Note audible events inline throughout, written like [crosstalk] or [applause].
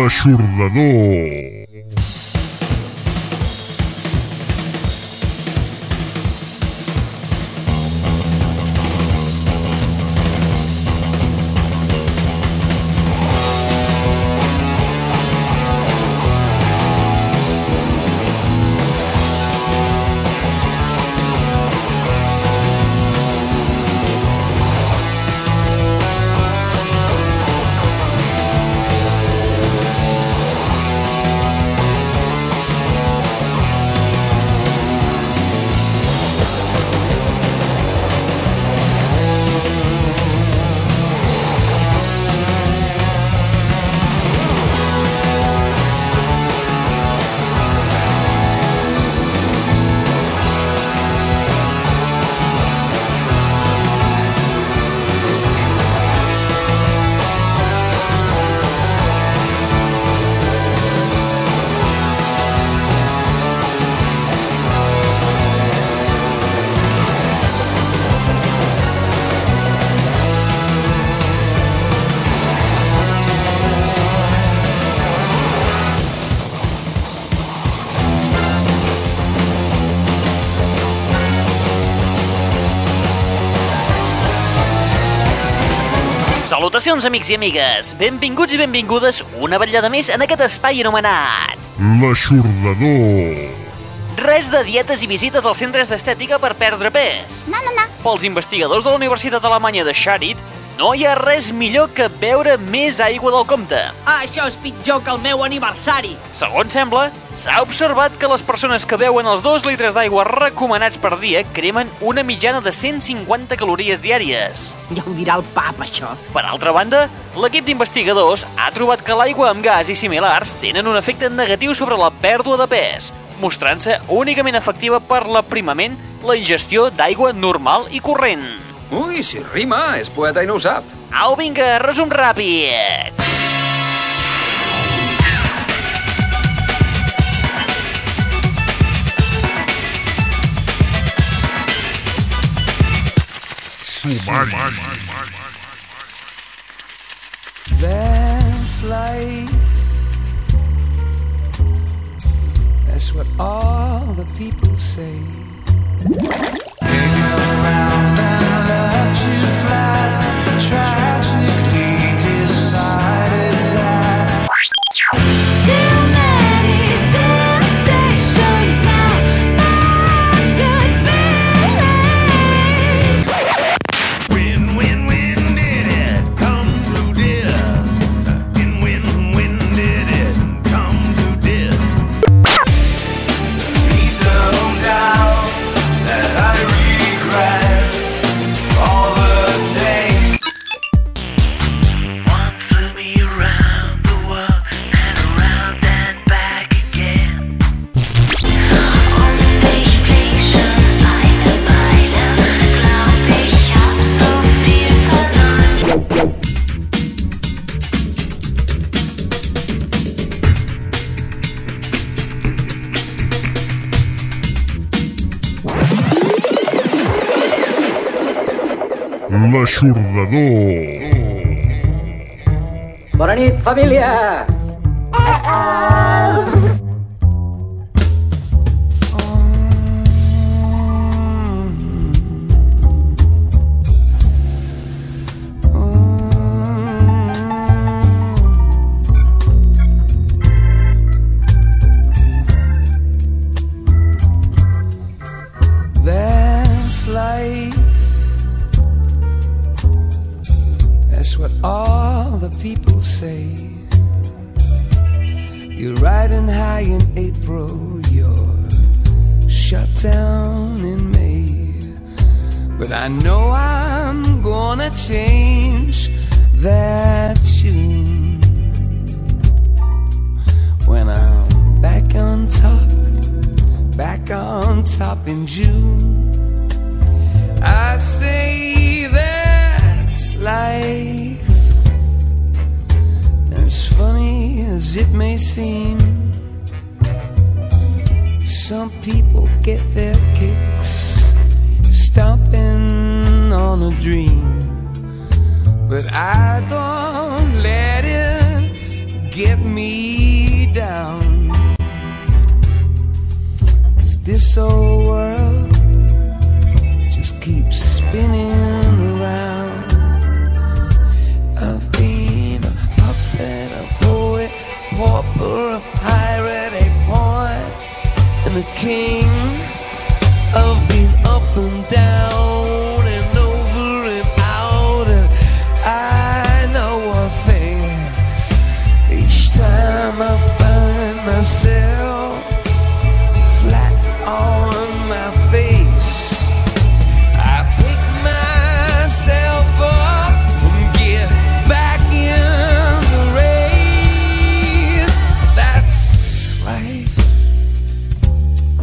L'aixordador. Salutacions, amics i amigues! Benvinguts i benvingudes una vetllada més en aquest espai anomenat... L'aixordador. Res de dietes i visites als centres d'estètica per perdre pes. No, no, no. Pels investigadors de la Universitat Alemanya de Sharit, no hi ha res millor que beure més aigua del compte. Això és pitjor que el meu aniversari. Segons sembla, s'ha observat que les persones que beuen els 2 litres d'aigua recomanats per dia cremen una mitjana de 150 calories diàries. Ja ho dirà el pap, això. Per altra banda, l'equip d'investigadors ha trobat que l'aigua amb gas i similars tenen un efecte negatiu sobre la pèrdua de pes, mostrant-se únicament efectiva per l'aprimament, la ingestió d'aigua normal i corrent. Ui, si rima, és poeta i no ho sap. Au, vinga, resum ràpid. Sumari. That's life. That's what all the people say. L'aixordador. Bona nit, família! That's seem, some people get their kicks stomping on a dream. But I don't let it get me down. 'Cause this old world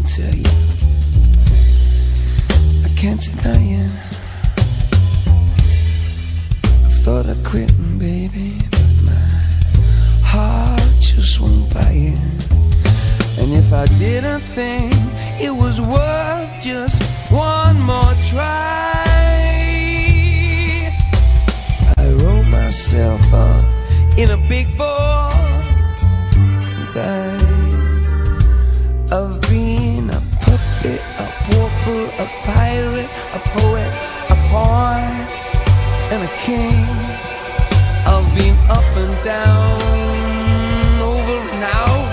tell you. I can't deny it. I thought I quit, baby, but my heart just won't buy it. And if I didn't think it was worth just one more try, I roll myself up in a big ball a pirate, a poet, a pawn, and a king. I've been up and down, over and out.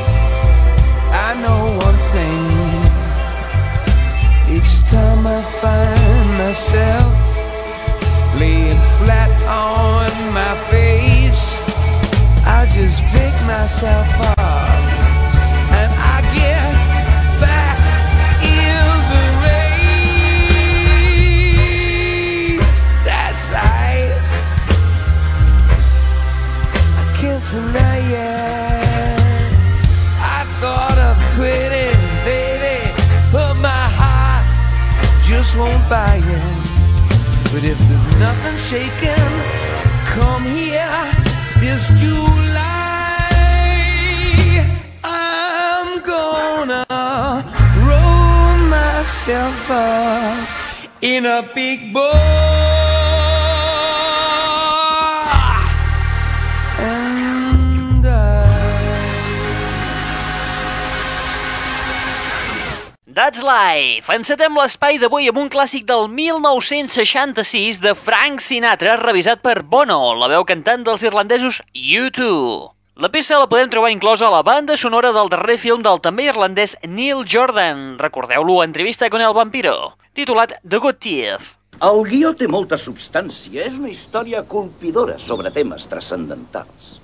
I know one thing. Each time I find myself laying flat on my face, I just pick myself up just won't buy it. But if there's nothing shaking, come here this July. I'm gonna roll myself up in a big ball That's Life! Encetem l'espai d'avui amb un clàssic del 1966 de Frank Sinatra, revisat per Bono, la veu cantant dels irlandesos U2. La peça la podem trobar inclosa a la banda sonora del darrer film del també irlandès Neil Jordan, recordeu-lo entrevista con el vampiro, titulat The Good Thief. El guió té molta substància. És una història colpidora sobre temes transcendentals.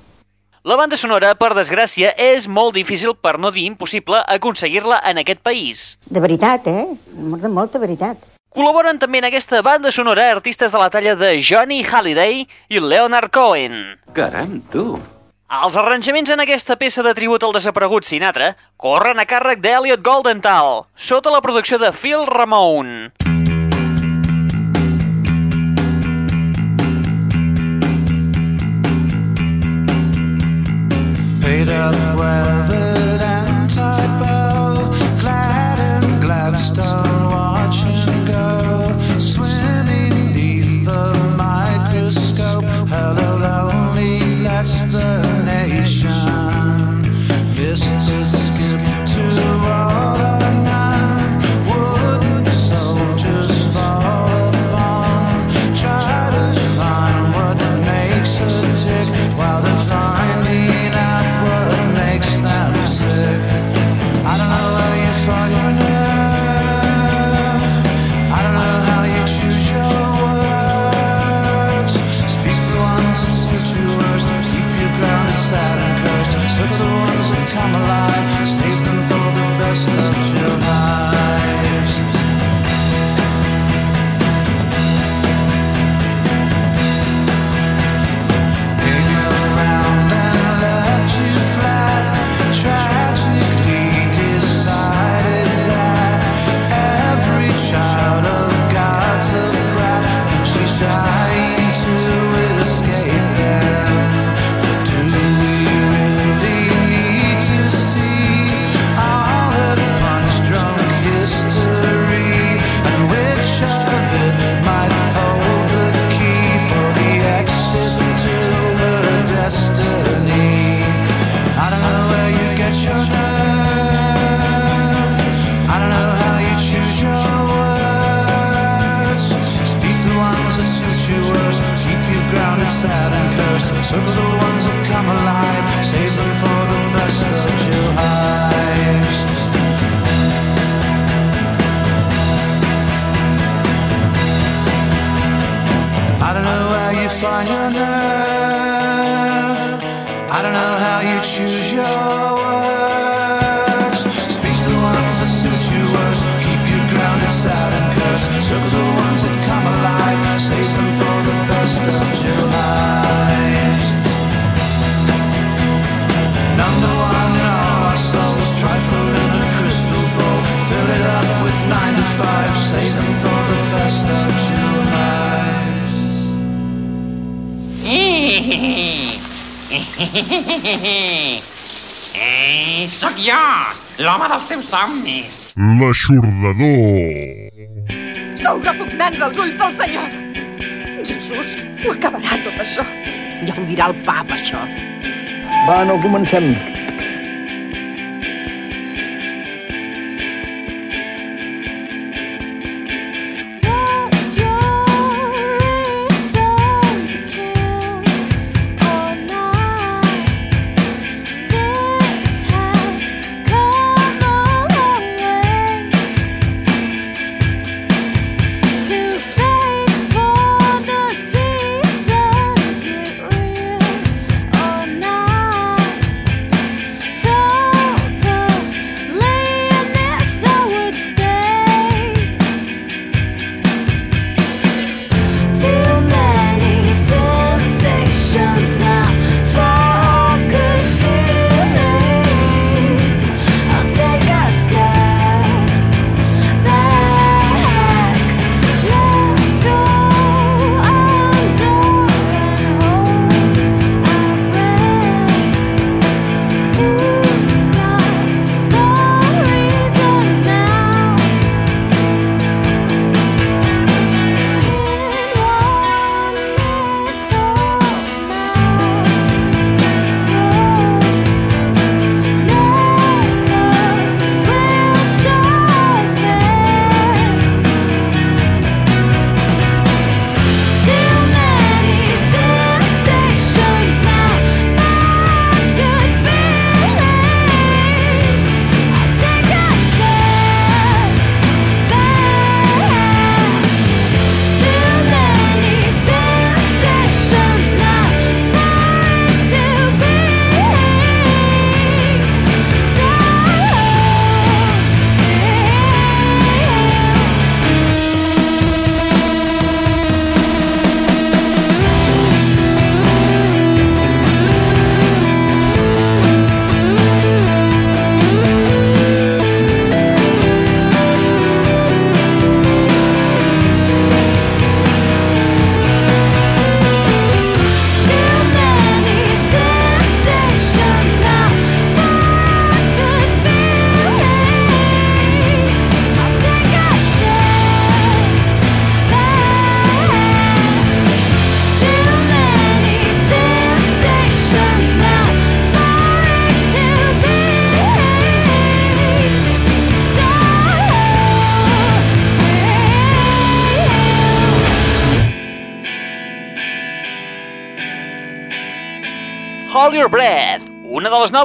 La banda sonora, per desgràcia, és molt difícil, per no dir impossible, aconseguir-la en aquest país. De veritat, eh? De molta veritat. Col·laboren també en aquesta banda sonora artistes de la talla de Johnny Halliday i Leonard Cohen. Caram, tu. Els arranjaments en aquesta peça de tribut al desaparegut Sinatra corren a càrrec d'Elliot Goldenthal, sota la producció de Phil Ramone. puedo. [laughs] Eh, sóc jo, l'home dels teus somnis. L'aixordador. Sou repugnants als ulls del Senyor. Jesús, ho acabarà tot això. Ja ho dirà el papa, això. Va, no comencem.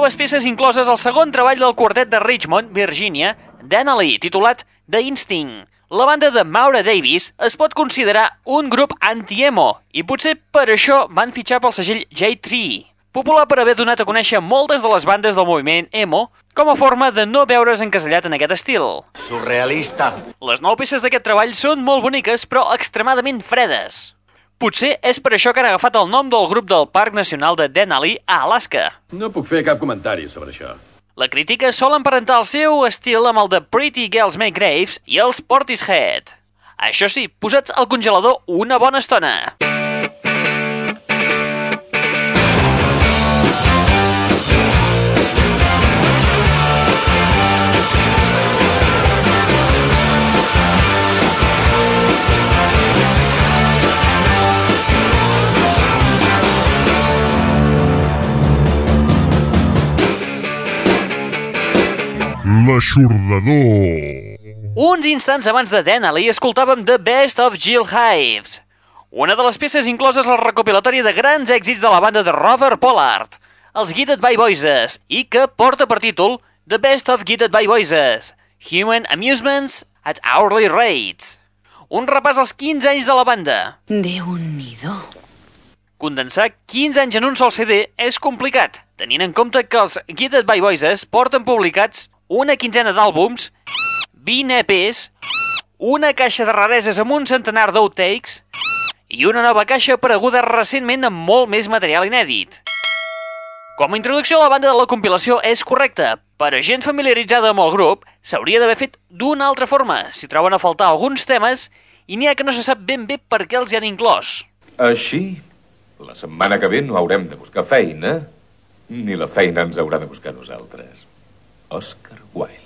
Noves peces incloses al segon treball del quartet de Richmond, Virginia, d'Annalee, titulat The Instinct. La banda de Maura Davis es pot considerar un grup anti-emo i potser per això van fitxar pel segell J3, popular per haver donat a conèixer moltes de les bandes del moviment emo com a forma de no veure's encasellat en aquest estil. Surrealista. Les nou peces d'aquest treball són molt boniques però extremadament fredes. Potser és per això que han agafat el nom del grup del Parc Nacional de Denali a Alaska. No puc fer cap comentari sobre això. La crítica sol emparentar el seu estil amb el de Pretty Girls Make Graves i els Portishead. Això sí, posats al congelador una bona estona. L'aixordador. Uns instants abans de Denali escoltàvem The Best of Jill Hives, Una de les peces incloses al recopilatori de grans èxits de la banda de Robert Pollard, els Guided by Voices, i que porta per títol The Best of Guided by Voices, Human Amusements at Hourly Rates. Un repàs als 15 anys de la banda. Déu-n'hi-do. Condensar 15 anys en un sol CD és complicat, tenint en compte que els Guided by Voices porten publicats una quinzena d'àlbums, 20 EPs, una caixa de rareses amb un centenar d'outtakes i una nova caixa apareguda recentment amb molt més material inèdit. Com a introducció, la banda de la compilació és correcta, però gent familiaritzada amb el grup s'hauria d'haver fet d'una altra forma si troben a faltar alguns temes i n'hi ha que no se sap ben bé per què els hi han inclòs. Així, la setmana que ve no haurem de buscar feina, ni la feina ens haurà de buscar nosaltres. Oscar Wilde.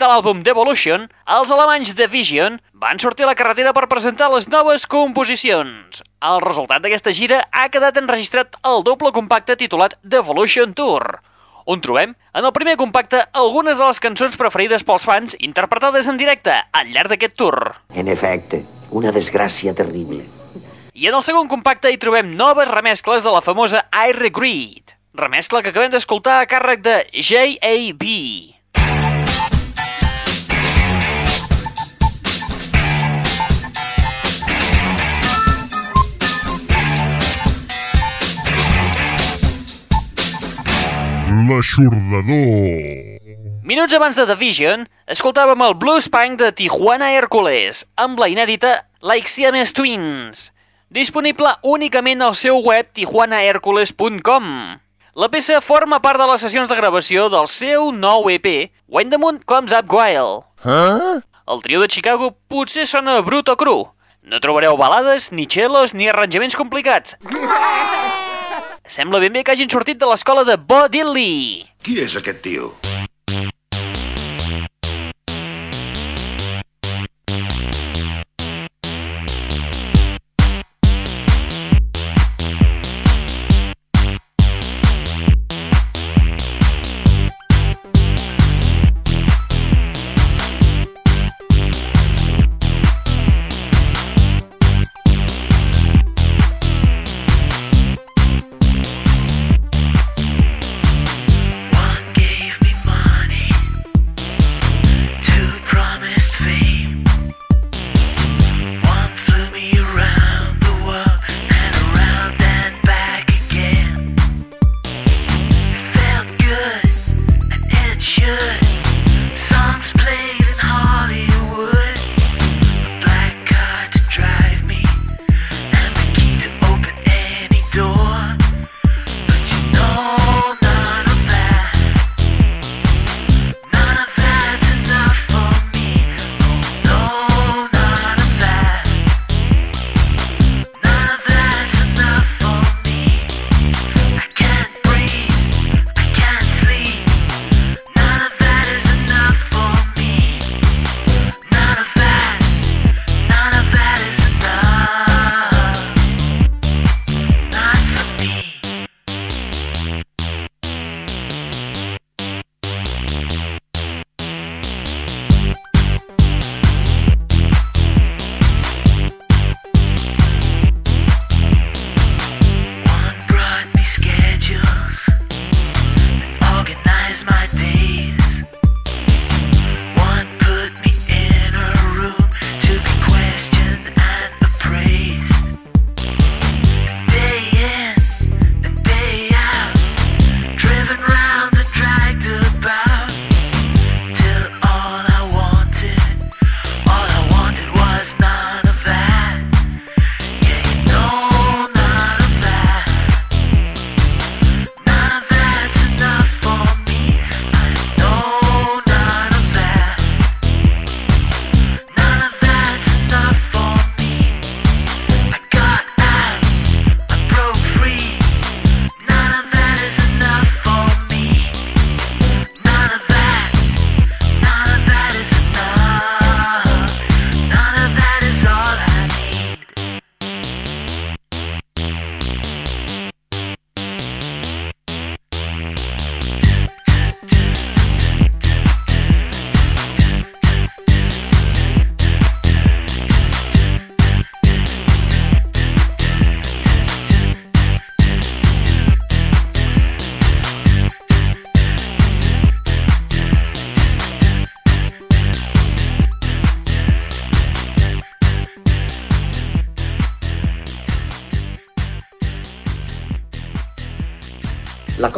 De l'àlbum Devolution, els alemanys de Vision van sortir a la carretera per presentar les noves composicions. El resultat d'aquesta gira ha quedat enregistrat al doble compacte titulat Devolution Tour, on trobem, en el primer compacte, algunes de les cançons preferides pels fans interpretades en directe al llarg d'aquest tour. En efecte, una desgràcia terrible. I en el segon compacte hi trobem noves remescles de la famosa I Regret, remescla que acabem d'escoltar a càrrec de J.A.B. L'aixordador. Minuts abans de The Vision, escoltàvem el blues punk de Tijuana Hércules, amb la inèdita Like Siamese Twins, disponible únicament al seu web tijuanahercules.com. La peça forma part de les sessions de gravació del seu nou EP, When the Moon Comes Up Wild. Huh? El trio de Chicago potser sona brut o cru. No trobareu balades, ni cellos, ni arranjaments complicats. [laughs] Sembla ben bé que hagin sortit de l'escola de Bo Diddley. Qui és aquest tio?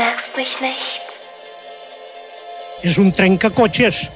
Bemerkst mich nicht. És un trencacotxes.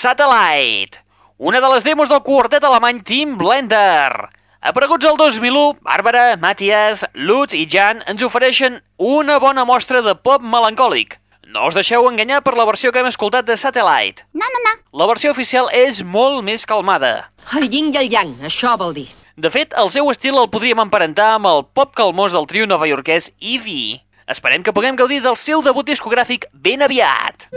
Satellite, una de les demos del quartet alemany Team Blender. Apareguts el 2001, Bàrbara, Matthias, Lutz i Jan ens ofereixen una bona mostra de pop melancòlic. No us deixeu enganyar per la versió que hem escoltat de Satellite. No, no, no. La versió oficial és molt més calmada. El yin i el yang, això vol dir. De fet, el seu estil el podríem emparentar amb el pop calmós del trio novaiorquès Eevee. Esperem que puguem gaudir del seu debut discogràfic ben aviat.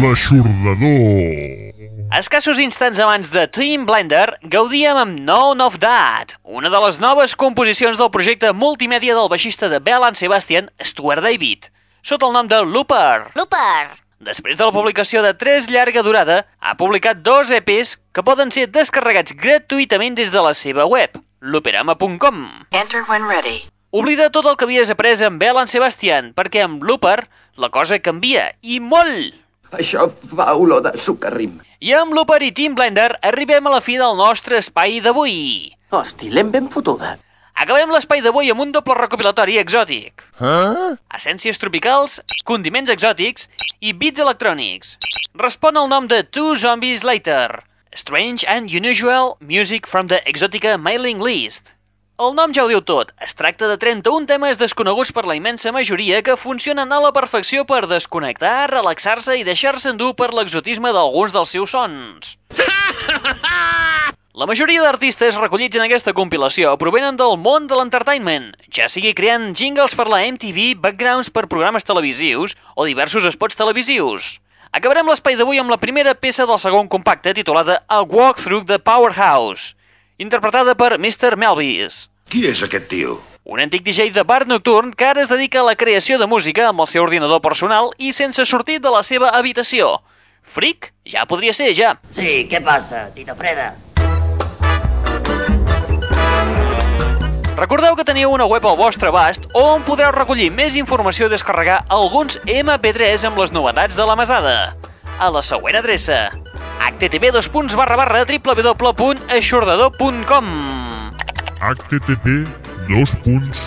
L'aixordador. Escassos instants abans de Team Blender, gaudíem amb None of That, una de les noves composicions del projecte multimèdia del baixista de Bell and Sebastian, Stuart David, sota el nom de Looper. Looper. Després de la publicació de tres llarga durada, ha publicat dos EPs que poden ser descarregats gratuïtament des de la seva web, looperama.com. Enter when ready. Oblida tot el que havies après amb Bell and Sebastian, perquè amb Looper la cosa canvia, i molt! Això fa olor de sucarrim. I amb Looper i Team Blender arribem a la fi del nostre espai d'avui. Hosti, l'hem ben fotuda. Acabem l'espai d'avui amb un doble recopilatori exòtic. Ah? Essències tropicals, condiments exòtics i beats electrònics. Respon al nom de Two Zombies Later. Strange and Unusual Music from the Exotica Mailing List. El nom ja ho diu tot. Es tracta de 31 temes desconeguts per la immensa majoria que funcionen a la perfecció per desconnectar, relaxar-se i deixar-se endur per l'exotisme d'alguns dels seus sons. La majoria d'artistes recollits en aquesta compilació provenen del món de l'entertainment, ja sigui creant jingles per la MTV, backgrounds per programes televisius o diversos spots televisius. Acabarem l'espai d'avui amb la primera peça del segon compacte titulada A Walk Through the Powerhouse, interpretada per Mr. Melvis. Qui és aquest tio? Un antic DJ de bar nocturn que ara es dedica a la creació de música amb el seu ordinador personal i sense sortir de la seva habitació. Fric? Ja podria ser, ja. Sí, què passa, Tita Freda? Recordeu que teniu una web al vostre abast on podreu recollir més informació i descarregar alguns MP3 amb les novetats de la mesada. A la següent adreça http www.aixordador.com http dos punts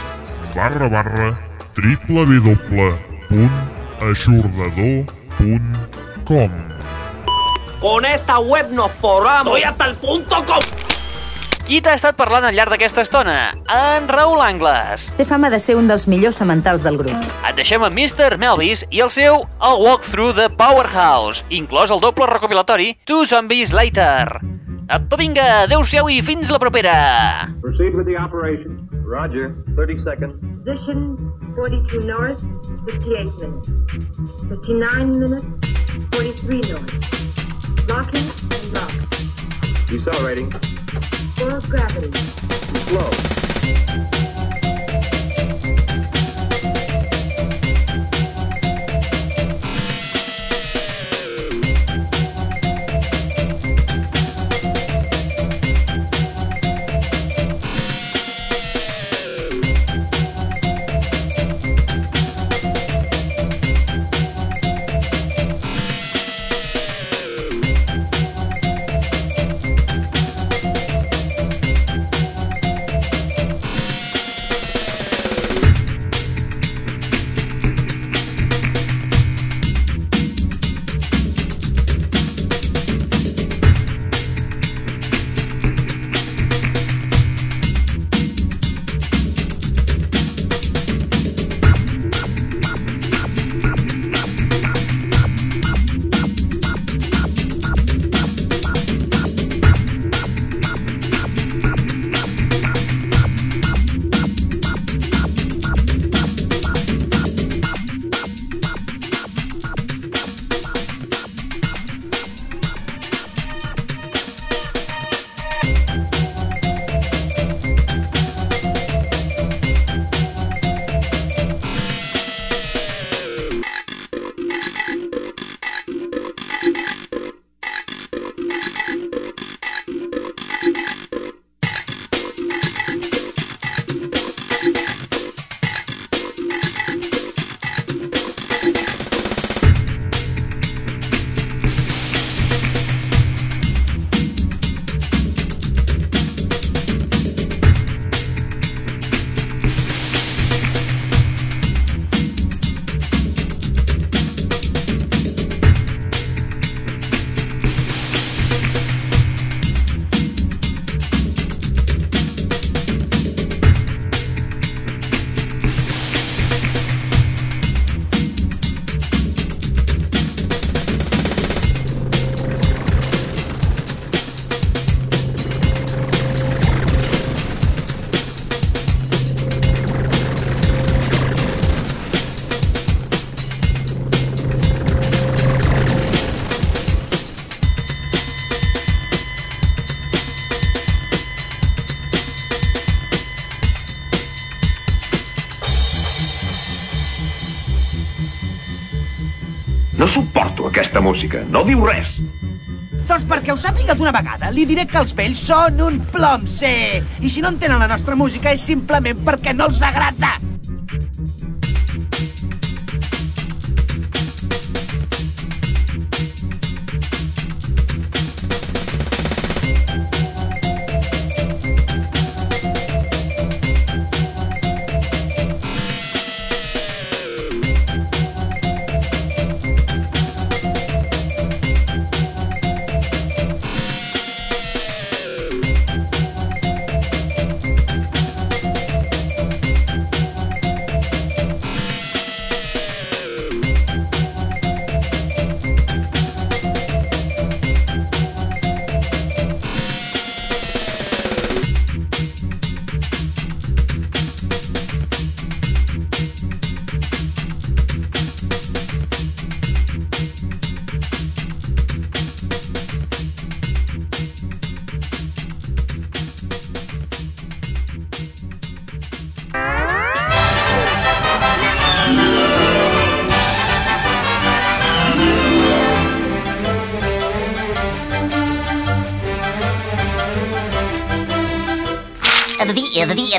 barra barra www.aixordador.com Con esta web nos forramos. Estoy hasta el punto com. Qui t'ha estat parlant al llarg d'aquesta estona? En Raül Angles. Té fama de ser un dels millors sementals del grup. Et deixem amb Mr. Melvis i el seu A Walk Through the Powerhouse, inclòs el doble recopilatori Two Zombies Later. Apa, vinga, adeu-siau i fins la propera. Proceed with the operation. Roger. 30 seconds. Position 42 north, 58 minutes. 59 minutes, 43 north. Locking and lock. Decelerating. Full gravity. Slow. No diu res. Doncs perquè ho sàpiga d'una vegada, li diré que els vells són un plom, sí. I si no entenen la nostra música és simplement perquè no els agrada.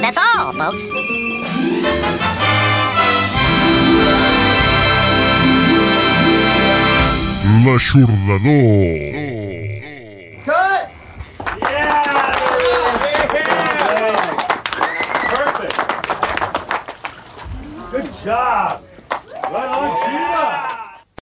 That's all, folks. L'aixordador.